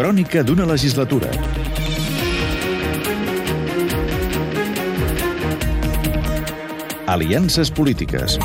Crònica d'una legislatura. Aliances polítiques.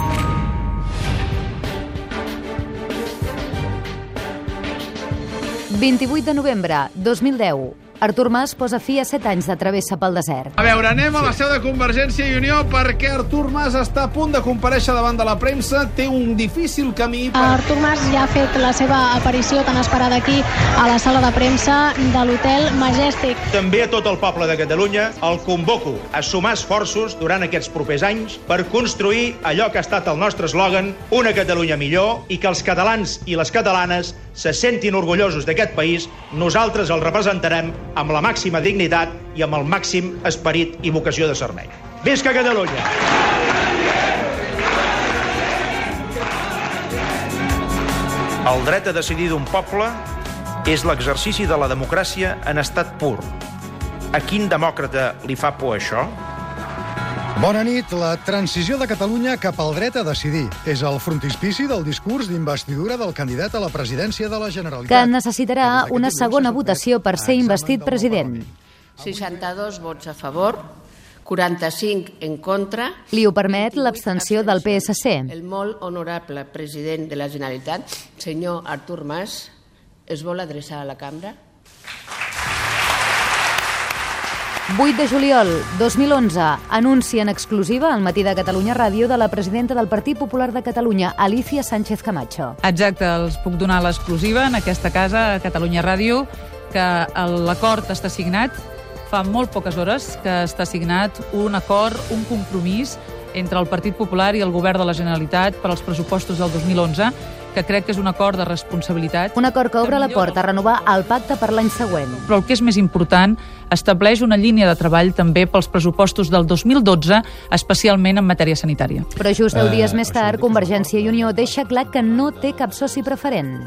...28 de novembre 2010. Artur Mas posa fi a 7 anys de travessa pel desert. A veure, anem a la seu de Convergència i Unió perquè Artur Mas està a punt de compareixer davant de la premsa. Té un difícil camí per... Artur Mas ja ha fet la seva aparició tan esperada aquí a la sala de premsa de l'hotel Majestic. També a tot el poble de Catalunya el convoco a sumar esforços durant aquests propers anys per construir allò que ha estat el nostre eslògan, una Catalunya millor, i que els catalans i les catalanes se sentin orgullosos d'aquest país, nosaltres el representarem amb la màxima dignitat i amb el màxim esperit i vocació de servei. Visca Catalunya! El dret a decidir d'un poble és l'exercici de la democràcia en estat pur. A quin demòcrata li fa por això? Bona nit. La transició de Catalunya cap al dret a decidir és el frontispici del discurs d'investidura del candidat a la presidència de la Generalitat. Que necessitarà una segona votació per ser investit president. 62 vots a favor, 45 en contra. Li ho permet l'abstenció del PSC. El molt honorable president de la Generalitat, senyor Artur Mas, es vol adreçar a la cambra? 8 de juliol 2011, anunci en exclusiva al matí de Catalunya Ràdio de la presidenta del Partit Popular de Catalunya, Alicia Sánchez Camacho. Exacte, els puc donar l'exclusiva en aquesta casa, a Catalunya Ràdio, que l'acord està signat fa molt poques hores que està signat un acord, un compromís entre el Partit Popular i el Govern de la Generalitat per als pressupostos del 2011 que crec que és un acord de responsabilitat. Un acord que obre la porta a renovar el pacte per l'any següent. Però el que és més important, estableix una línia de treball també pels pressupostos del 2012, especialment en matèria sanitària. Però just deu dies més tard, Convergència i Unió deixa clar que no té cap soci preferent.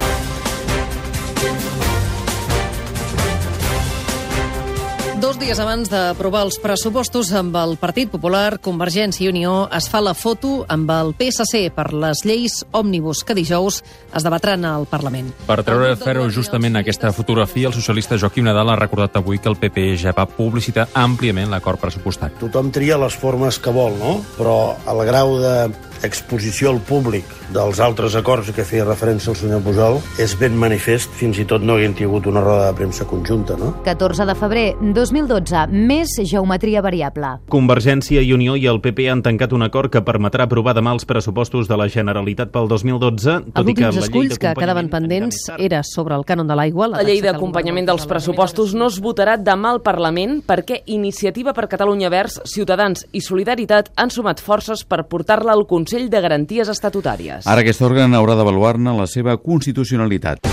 Dos dies abans d'aprovar els pressupostos amb el Partit Popular, Convergència i Unió es fa la foto amb el PSC per les lleis òmnibus que dijous es debatran al Parlament. Per treure a ferro justament aquesta fotografia, el socialista Joaquim Nadal ha recordat avui que el PP ja va publicitar àmpliament l'acord pressupostari. Tothom tria les formes que vol, no? Però el grau de exposició al públic dels altres acords que feia referència al senyor Pujol és ben manifest, fins i tot no haguem tingut una roda de premsa conjunta, no? 14 de febrer 2012, més geometria variable. Convergència i Unió i el PP han tancat un acord que permetrà aprovar demà els pressupostos de la Generalitat pel 2012, tot i que els esculls que quedaven pendents era sobre el cànon de l'aigua. La, la llei d'acompanyament dels pressupostos no es votarà demà al Parlament perquè Iniciativa per Catalunya Verds, Ciutadans i Solidaritat han sumat forces per portar-la al Consell Consell de Garanties Estatutàries. Ara aquest òrgan haurà d'avaluar-ne la seva constitucionalitat.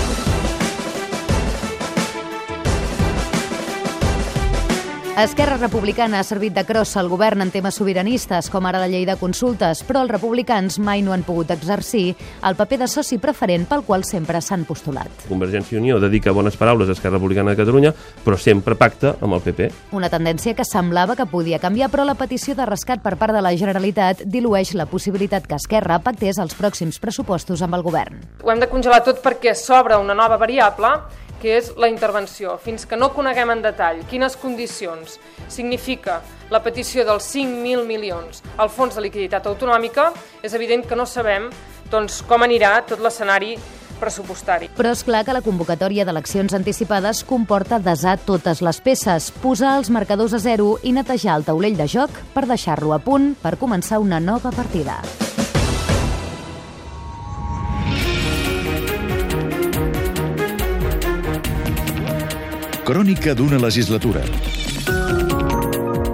Esquerra Republicana ha servit de crossa al govern en temes sobiranistes, com ara la llei de consultes, però els republicans mai no han pogut exercir el paper de soci preferent pel qual sempre s'han postulat. Convergència i Unió dedica bones paraules a Esquerra Republicana de Catalunya, però sempre pacta amb el PP. Una tendència que semblava que podia canviar, però la petició de rescat per part de la Generalitat dilueix la possibilitat que Esquerra pactés els pròxims pressupostos amb el govern. Ho hem de congelar tot perquè s'obre una nova variable que és la intervenció. Fins que no coneguem en detall quines condicions significa la petició dels 5.000 milions al Fons de Liquiditat Autonòmica, és evident que no sabem doncs, com anirà tot l'escenari pressupostari. Però és clar que la convocatòria d'eleccions anticipades comporta desar totes les peces, posar els marcadors a zero i netejar el taulell de joc per deixar-lo a punt per començar una nova partida. Crònica d'una legislatura.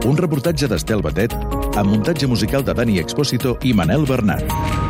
Un reportatge d'Estel Batet amb muntatge musical de Dani Expósito i Manel Bernat.